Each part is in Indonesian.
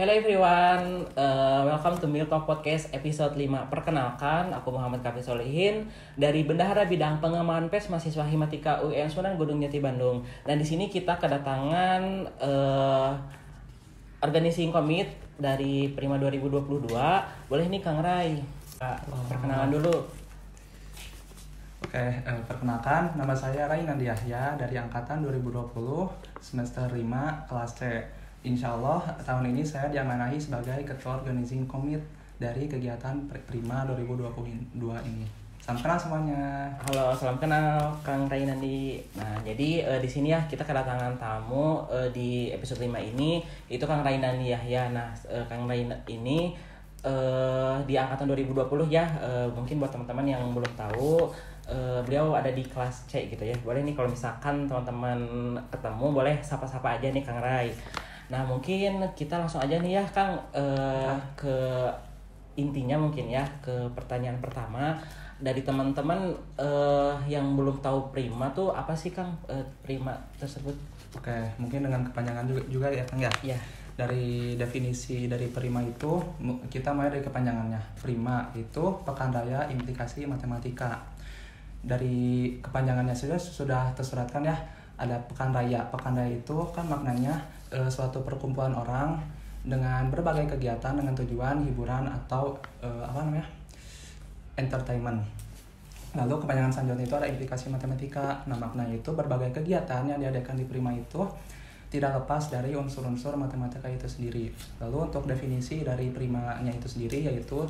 Hello everyone, uh, welcome to Milk Talk Podcast episode 5 Perkenalkan, aku Muhammad Kafi Solihin Dari Bendahara Bidang Pengembangan PES Mahasiswa Himatika UN Sunan Gunung Jati Bandung. Dan di sini kita kedatangan uh, Organizing Commit dari Prima 2022 Boleh nih Kang Rai, perkenalan dulu. Oke, eh, perkenalkan nama saya Rai Nandi Yahya dari angkatan 2020 semester 5 kelas C. Insya Allah tahun ini saya diamanahi sebagai ketua organizing komit dari kegiatan Prima 2022 ini. Salam kenal semuanya. Halo, salam kenal Kang Rainandi. Nah, jadi uh, di sini ya kita kedatangan tamu uh, di episode 5 ini itu Kang Rainandi Yahya. Nah, uh, Kang Rain ini uh, di angkatan 2020 ya. Uh, mungkin buat teman-teman yang belum tahu uh, beliau ada di kelas C gitu ya. Boleh nih kalau misalkan teman-teman ketemu boleh sapa-sapa aja nih Kang Rai. Nah mungkin kita langsung aja nih ya Kang uh, ke intinya mungkin ya ke pertanyaan pertama dari teman-teman uh, yang belum tahu Prima tuh apa sih Kang uh, Prima tersebut? Oke, mungkin dengan kepanjangan juga, juga ya Kang ya. Ya. Dari definisi dari Prima itu kita mulai dari kepanjangannya. Prima itu pekan raya implikasi matematika. Dari kepanjangannya saja sudah tersuratkan ya ada pekan raya. Pekan raya itu kan maknanya e, suatu perkumpulan orang dengan berbagai kegiatan dengan tujuan hiburan atau e, apa namanya entertainment. Lalu kepanjangan selanjutnya itu ada implikasi matematika. Nah maknanya itu berbagai kegiatan yang diadakan di Prima itu tidak lepas dari unsur-unsur matematika itu sendiri. Lalu untuk definisi dari primanya itu sendiri yaitu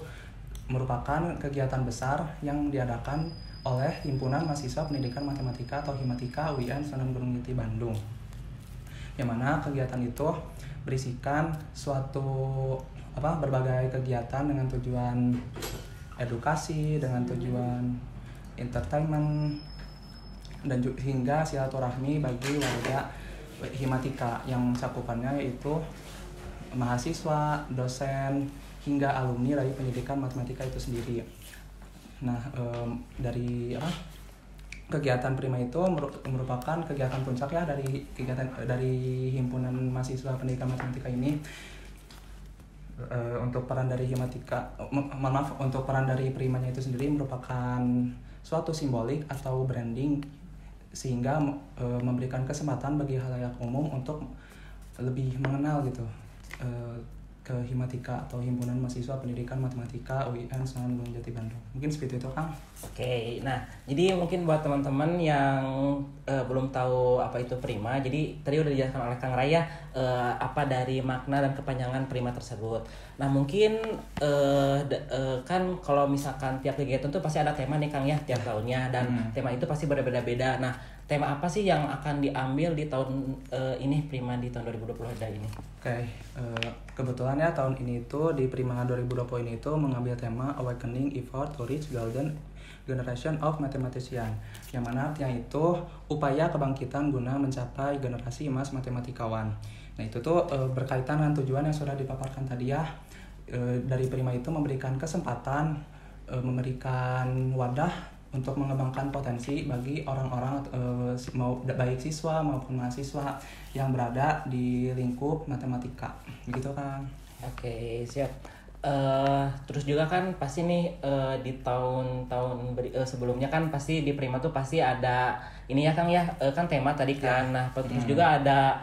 merupakan kegiatan besar yang diadakan oleh Himpunan Mahasiswa Pendidikan Matematika atau Himatika UIN Sunan Gunung Jati Bandung yang mana kegiatan itu berisikan suatu apa berbagai kegiatan dengan tujuan edukasi dengan tujuan entertainment dan juga hingga silaturahmi bagi warga Himatika yang cakupannya yaitu mahasiswa, dosen, hingga alumni dari pendidikan matematika itu sendiri. Nah, um, dari apa? kegiatan Prima itu merupakan kegiatan puncak ya dari kegiatan dari himpunan mahasiswa pendidikan matematika ini uh, untuk peran dari himatika maaf untuk peran dari primanya itu sendiri merupakan suatu simbolik atau branding sehingga uh, memberikan kesempatan bagi halayak umum untuk lebih mengenal gitu uh, ke Himatika atau Himpunan Mahasiswa Pendidikan Matematika UIN Sunan Gunung Jati Bandung. Mungkin seperti itu, Kang. Oke, nah jadi mungkin buat teman-teman yang uh, belum tahu apa itu prima, jadi tadi udah dijelaskan oleh Kang Raya uh, apa dari makna dan kepanjangan prima tersebut. Nah mungkin uh, uh, kan kalau misalkan tiap kegiatan tuh pasti ada tema nih Kang ya tiap tahunnya dan hmm. tema itu pasti berbeda-beda. Nah tema apa sih yang akan diambil di tahun uh, ini Prima di tahun 2020 ada ini? Oke, okay. uh, kebetulan ya tahun ini itu di Prima 2020 ini itu mengambil tema Awakening Effort to Reach Golden Generation of Mathematician yang mana artinya itu upaya kebangkitan guna mencapai generasi emas matematikawan. Nah itu tuh uh, berkaitan dengan tujuan yang sudah dipaparkan tadi ya uh, dari Prima itu memberikan kesempatan memberikan wadah untuk mengembangkan potensi bagi orang-orang uh, mau baik siswa maupun mahasiswa yang berada di lingkup matematika begitu kan oke siap uh, terus juga kan pasti nih uh, di tahun-tahun uh, sebelumnya kan pasti di Prima tuh pasti ada ini ya Kang ya uh, kan tema tadi kan ya. nah terus hmm. juga ada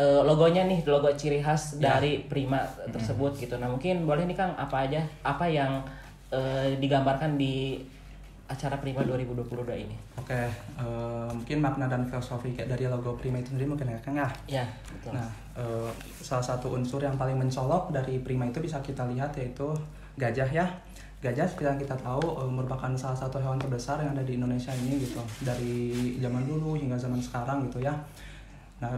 uh, logonya nih logo ciri khas ya. dari Prima tersebut hmm. gitu nah mungkin boleh nih Kang apa aja apa yang uh, digambarkan di acara Prima 2022 ini? Oke, okay, uh, eh, mungkin makna dan filosofi dari logo Prima itu sendiri mungkin ya Kang ya? Iya, betul. Nah, uh, salah satu unsur yang paling mencolok dari Prima itu bisa kita lihat yaitu gajah ya. Gajah seperti yang kita tahu uh, merupakan salah satu hewan terbesar yang ada di Indonesia ini gitu. Dari zaman dulu hingga zaman sekarang gitu ya. Nah,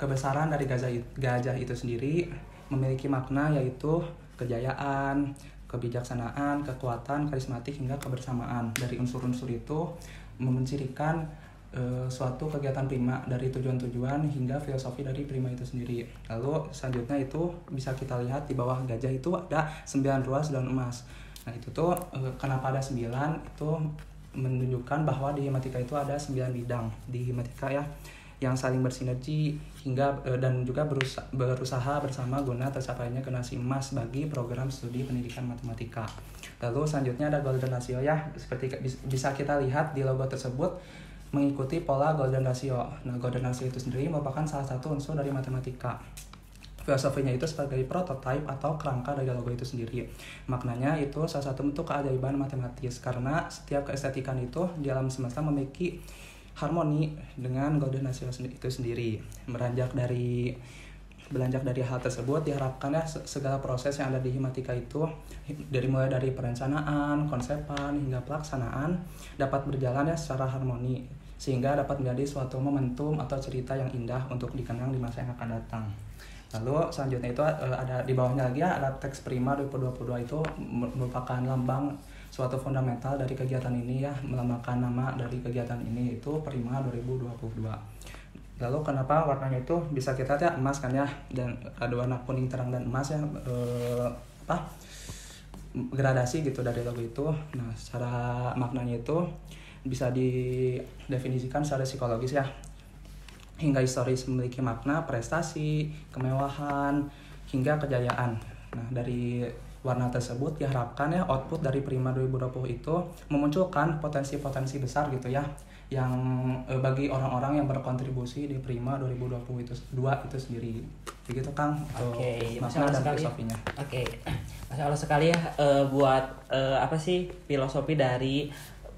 kebesaran dari gajah gajah itu sendiri memiliki makna yaitu kejayaan, kebijaksanaan, kekuatan, karismatik hingga kebersamaan. Dari unsur-unsur itu mencirikan e, suatu kegiatan prima dari tujuan-tujuan hingga filosofi dari prima itu sendiri. Lalu selanjutnya itu bisa kita lihat di bawah gajah itu ada sembilan ruas dan emas. Nah itu tuh e, kenapa ada sembilan itu menunjukkan bahwa di himatika itu ada sembilan bidang di himatika ya yang saling bersinergi hingga eh, dan juga berusaha, berusaha bersama guna tercapainya generasi emas bagi program studi pendidikan matematika. Lalu selanjutnya ada golden ratio ya, seperti bisa kita lihat di logo tersebut mengikuti pola golden ratio. Nah, golden ratio itu sendiri merupakan salah satu unsur dari matematika. Filosofinya itu sebagai prototipe atau kerangka dari logo itu sendiri. Maknanya itu salah satu bentuk keajaiban matematis karena setiap keestetikan itu di alam semesta memiliki harmoni dengan golden ratio itu sendiri. Beranjak dari belanjak dari hal tersebut diharapkan ya segala proses yang ada di himatika itu dari mulai dari perencanaan, konsepan hingga pelaksanaan dapat berjalan ya secara harmoni sehingga dapat menjadi suatu momentum atau cerita yang indah untuk dikenang di masa yang akan datang. Lalu selanjutnya itu uh, ada di bawahnya lagi ya ada teks prima 2022 itu merupakan lambang suatu fundamental dari kegiatan ini ya melambangkan nama dari kegiatan ini itu prima 2022. Lalu kenapa warnanya itu bisa kita lihat emas kan ya dan ada warna kuning terang dan emas ya uh, apa gradasi gitu dari logo itu. Nah, secara maknanya itu bisa didefinisikan secara psikologis ya hingga historis memiliki makna prestasi, kemewahan, hingga kejayaan. Nah, dari warna tersebut diharapkan ya output dari Prima 2020 itu memunculkan potensi-potensi besar gitu ya yang eh, bagi orang-orang yang berkontribusi di Prima 2020 itu dua itu sendiri. Begitu Kang. Oke, okay, makna dan sekali. filosofinya. Oke. Okay. Masya Allah sekali ya uh, buat uh, apa sih filosofi dari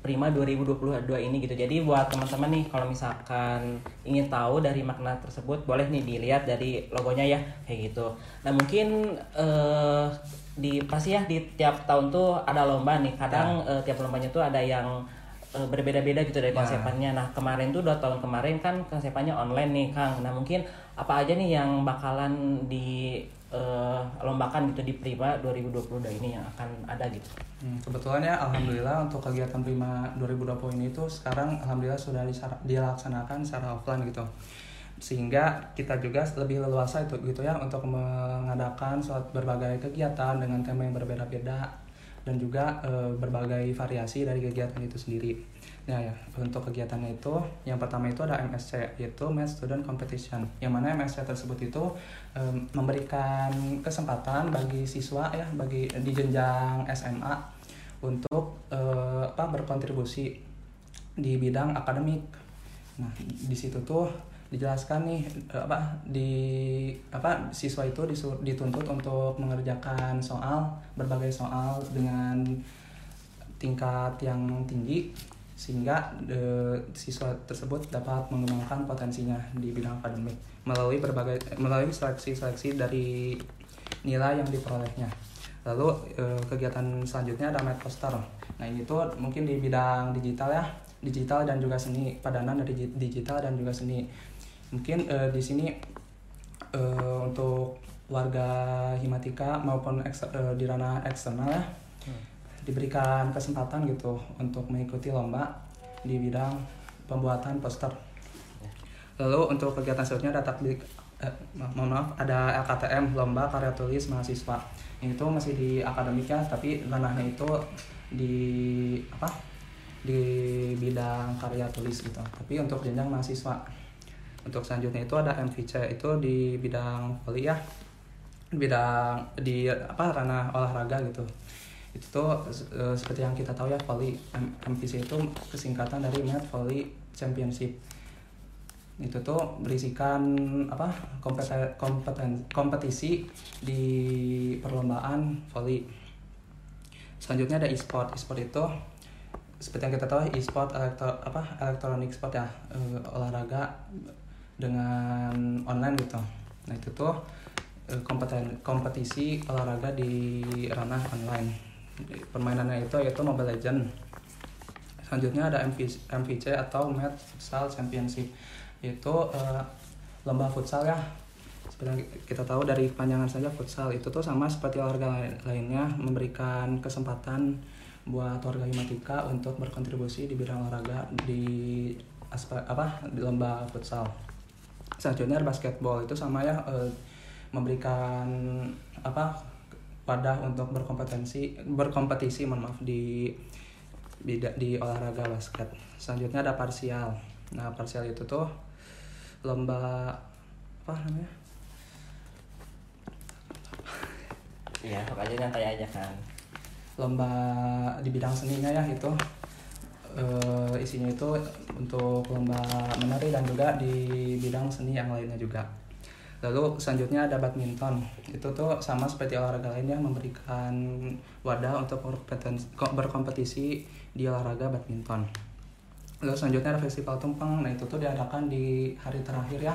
Prima 2022 ini gitu. Jadi buat teman-teman nih kalau misalkan ingin tahu dari makna tersebut boleh nih dilihat dari logonya ya kayak gitu. Nah mungkin uh, di pasti ya di tiap tahun tuh ada lomba nih. Kadang ya. uh, tiap lombanya tuh ada yang uh, berbeda-beda gitu dari ya. konsepannya. Nah kemarin tuh dua tahun kemarin kan konsepannya online nih Kang. Nah mungkin apa aja nih yang bakalan di uh, lombakan gitu di Prima 2022 ini yang akan ada gitu. Hmm, kebetulan alhamdulillah untuk kegiatan Prima 2020 ini itu sekarang alhamdulillah sudah dilaksanakan secara offline gitu. Sehingga kita juga lebih leluasa itu gitu ya untuk mengadakan suatu berbagai kegiatan dengan tema yang berbeda-beda dan juga e, berbagai variasi dari kegiatan itu sendiri. Ya, ya, untuk kegiatannya itu yang pertama itu ada MSC yaitu Math Student Competition. Yang mana MSC tersebut itu um, memberikan kesempatan bagi siswa ya bagi di jenjang SMA untuk uh, apa berkontribusi di bidang akademik. Nah, di situ tuh dijelaskan nih apa di apa siswa itu disur, dituntut untuk mengerjakan soal berbagai soal dengan tingkat yang tinggi sehingga de, siswa tersebut dapat mengembangkan potensinya di bidang akademik melalui berbagai melalui seleksi-seleksi dari nilai yang diperolehnya. Lalu e, kegiatan selanjutnya ada med poster. Nah ini tuh mungkin di bidang digital ya, digital dan juga seni padanan dari digital dan juga seni. Mungkin e, di sini e, untuk warga Himatika maupun e, di ranah eksternal ya diberikan kesempatan gitu untuk mengikuti lomba di bidang pembuatan poster. Lalu untuk kegiatan selanjutnya ada takbik eh, mohon maaf ada LKTM lomba karya tulis mahasiswa. Itu masih di akademiknya tapi ranahnya itu di apa? di bidang karya tulis gitu. Tapi untuk jenjang mahasiswa. Untuk selanjutnya itu ada MVC itu di bidang ya. Bidang di apa ranah olahraga gitu itu uh, seperti yang kita tahu ya volley MVC itu kesingkatan dari Med Volley Championship. Itu tuh berisikan apa kompeten, kompeten, kompetisi di perlombaan volley. Selanjutnya ada e-sport. E-sport itu seperti yang kita tahu e-sport elektro apa elektronik sport ya uh, olahraga dengan online gitu. Nah itu tuh kompeten kompetisi olahraga di ranah online permainannya itu yaitu Mobile Legend selanjutnya ada MVC, MVC atau Match Futsal Championship. Itu uh, lomba futsal ya. Seperti kita tahu dari panjangan saja futsal itu tuh sama seperti olahraga lainnya memberikan kesempatan buat warga Himatika untuk berkontribusi di bidang olahraga di aspek apa di lomba futsal. Selanjutnya basketball itu sama ya uh, memberikan apa pada untuk berkompetensi berkompetisi mohon maaf di bida, di olahraga basket. Selanjutnya ada parsial. Nah parsial itu tuh lomba apa namanya? Iya, pokoknya nyantai aja kan. lomba di bidang seninya ya itu. Eh, isinya itu untuk lomba menari dan juga di bidang seni yang lainnya juga lalu selanjutnya ada badminton. Itu tuh sama seperti olahraga lainnya memberikan wadah untuk berkompetisi di olahraga badminton. Lalu selanjutnya ada festival tumpeng. Nah itu tuh diadakan di hari terakhir ya.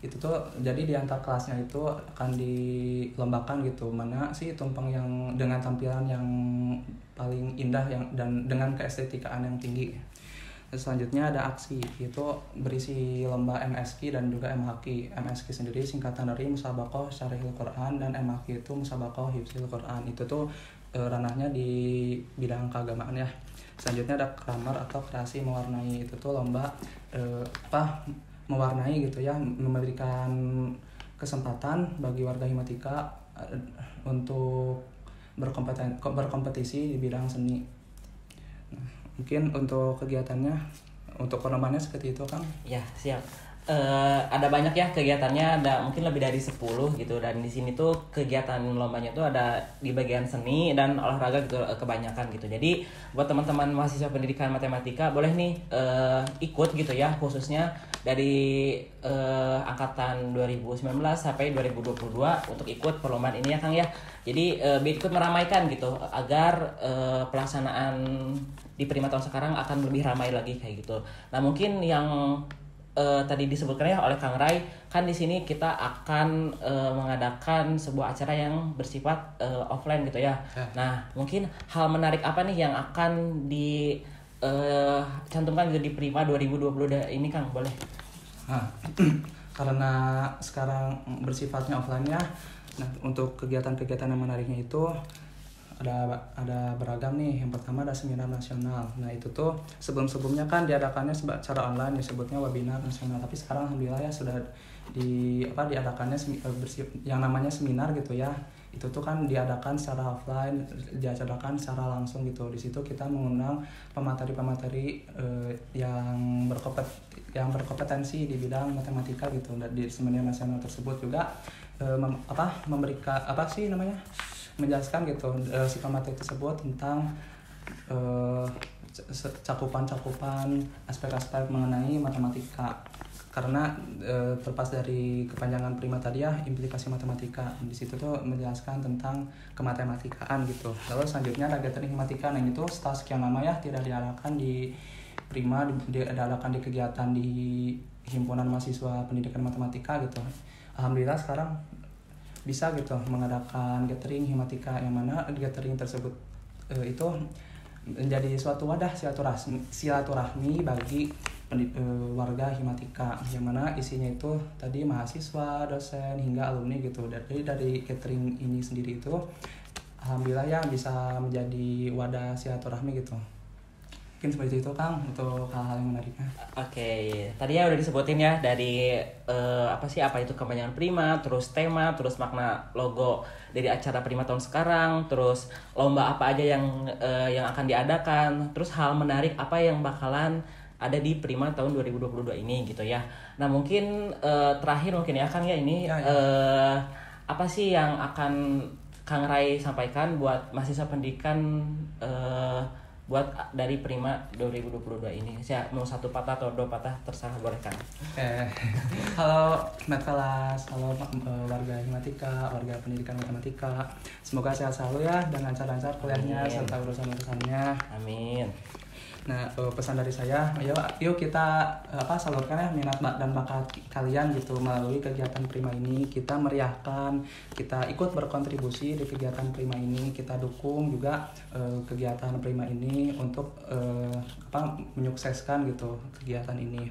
Itu tuh jadi di antar kelasnya itu akan dilombakan gitu. Mana sih tumpeng yang dengan tampilan yang paling indah yang dan dengan keestetikaan yang tinggi selanjutnya ada aksi itu berisi lomba MSQ dan juga MHQ MSQ sendiri singkatan dari Musabakoh Syarihil Quran dan MHQ itu Musabakoh Hifzil Quran. Itu tuh eh, ranahnya di bidang keagamaan ya. Selanjutnya ada kramar atau kreasi mewarnai. Itu tuh lomba eh, apa mewarnai gitu ya memberikan kesempatan bagi warga Himatika eh, untuk berkompeten berkompetisi di bidang seni mungkin untuk kegiatannya untuk perlombaannya seperti itu kang Ya, siap. Eh, ada banyak ya kegiatannya, ada mungkin lebih dari 10 gitu dan di sini tuh kegiatan lombanya tuh ada di bagian seni dan olahraga gitu eh, kebanyakan gitu. Jadi buat teman-teman mahasiswa pendidikan matematika boleh nih eh, ikut gitu ya khususnya dari eh, angkatan 2019 sampai 2022 untuk ikut perlombaan ini ya Kang ya. Jadi biar ikut meramaikan gitu agar eh, pelaksanaan di Prima tahun sekarang akan lebih ramai lagi kayak gitu. Nah, mungkin yang eh, tadi disebutkan ya oleh Kang Rai kan di sini kita akan eh, mengadakan sebuah acara yang bersifat eh, offline gitu ya. Ya. Nah, mungkin hal menarik apa nih yang akan di eh, cantumkan gitu di Prima 2022 da- ini Kang boleh? Nah, karena sekarang bersifatnya offline ya nah untuk kegiatan-kegiatan yang menariknya itu ada ada beragam nih. Yang pertama ada seminar nasional. Nah itu tuh sebelum sebelumnya kan diadakannya secara online disebutnya webinar nasional. Tapi sekarang alhamdulillah ya sudah di apa diadakannya eh, yang namanya seminar gitu ya. Itu tuh kan diadakan secara offline diadakan secara langsung gitu. Di situ kita mengundang pemateri-pemateri eh, yang berkompet yang berkompetensi di bidang matematika gitu. Dan di seminar nasional tersebut juga eh, mem- apa memberikan apa sih namanya menjelaskan gitu si pemateri tersebut tentang c- cakupan-cakupan aspek-aspek mengenai matematika. Karena eh, terlepas dari kepanjangan prima tadi ya implikasi matematika. Di situ tuh menjelaskan tentang kematematikaan gitu. Lalu selanjutnya ada gathering matematika. Nah itu setelah sekian lama ya tidak diadakan di prima di- di kegiatan di himpunan mahasiswa pendidikan matematika gitu. Alhamdulillah sekarang bisa gitu mengadakan gathering himatika yang mana gathering tersebut eh, itu menjadi suatu wadah silaturahmi silaturahmi bagi eh, warga himatika yang mana isinya itu tadi mahasiswa dosen hingga alumni gitu. Dari dari gathering ini sendiri itu alhamdulillah ya bisa menjadi wadah silaturahmi gitu mungkin seperti itu kang untuk hal-hal yang menariknya Oke, tadi ya udah disebutin ya dari eh, apa sih apa itu kepanjangan Prima, terus tema, terus makna logo dari acara Prima tahun sekarang, terus lomba apa aja yang eh, yang akan diadakan, terus hal menarik apa yang bakalan ada di Prima tahun 2022 ini gitu ya. Nah mungkin eh, terakhir mungkin ya Kang ya ini Ya, ya. eh, apa sih yang akan Kang Rai sampaikan buat mahasiswa pendidikan eh, buat dari Prima 2022 ini. Saya mau satu patah atau dua patah terserah boleh Kang. Eh, halo Mat Kelas, halo warga himatika, warga pendidikan matematika. Semoga sehat selalu ya dan lancar-lancar kuliahnya Amin. serta urusan-urusannya. Amin. Nah, eh, pesan dari saya, ayo yuk kita eh, apa salurkan ya minat dan bakat kalian gitu melalui kegiatan Prima ini. Kita meriahkan, kita ikut berkontribusi di kegiatan Prima ini, kita dukung juga eh, kegiatan Prima ini untuk eh, apa menyukseskan gitu kegiatan ini.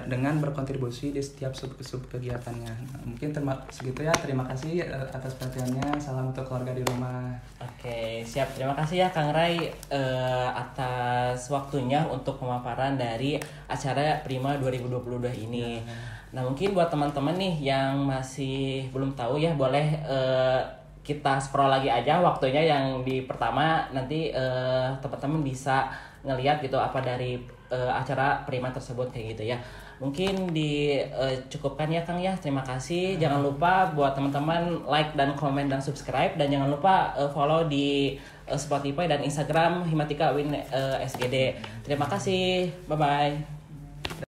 Dengan berkontribusi di setiap sub, sub kegiatannya. Nah, mungkin terima segitu ya. Terima kasih eh, atas perhatiannya. Salam untuk keluarga di rumah. Oke, siap. Terima kasih ya Kang Rai eh, atas waktunya untuk pemaparan dari acara Prima 2022 ini. Nah, mungkin buat teman-teman nih yang masih belum tahu ya, boleh eh, kita scroll lagi aja waktunya yang di pertama nanti eh, teman-teman bisa ngeliat gitu apa dari eh, acara Prima tersebut kayak gitu ya. Mungkin dicukupkan ya Kang ya. Terima kasih. Jangan lupa buat teman-teman like dan komen dan subscribe dan jangan lupa eh, follow di eh, Spotify dan Instagram Himatika Win eh, SGD. Terima kasih. Bye bye.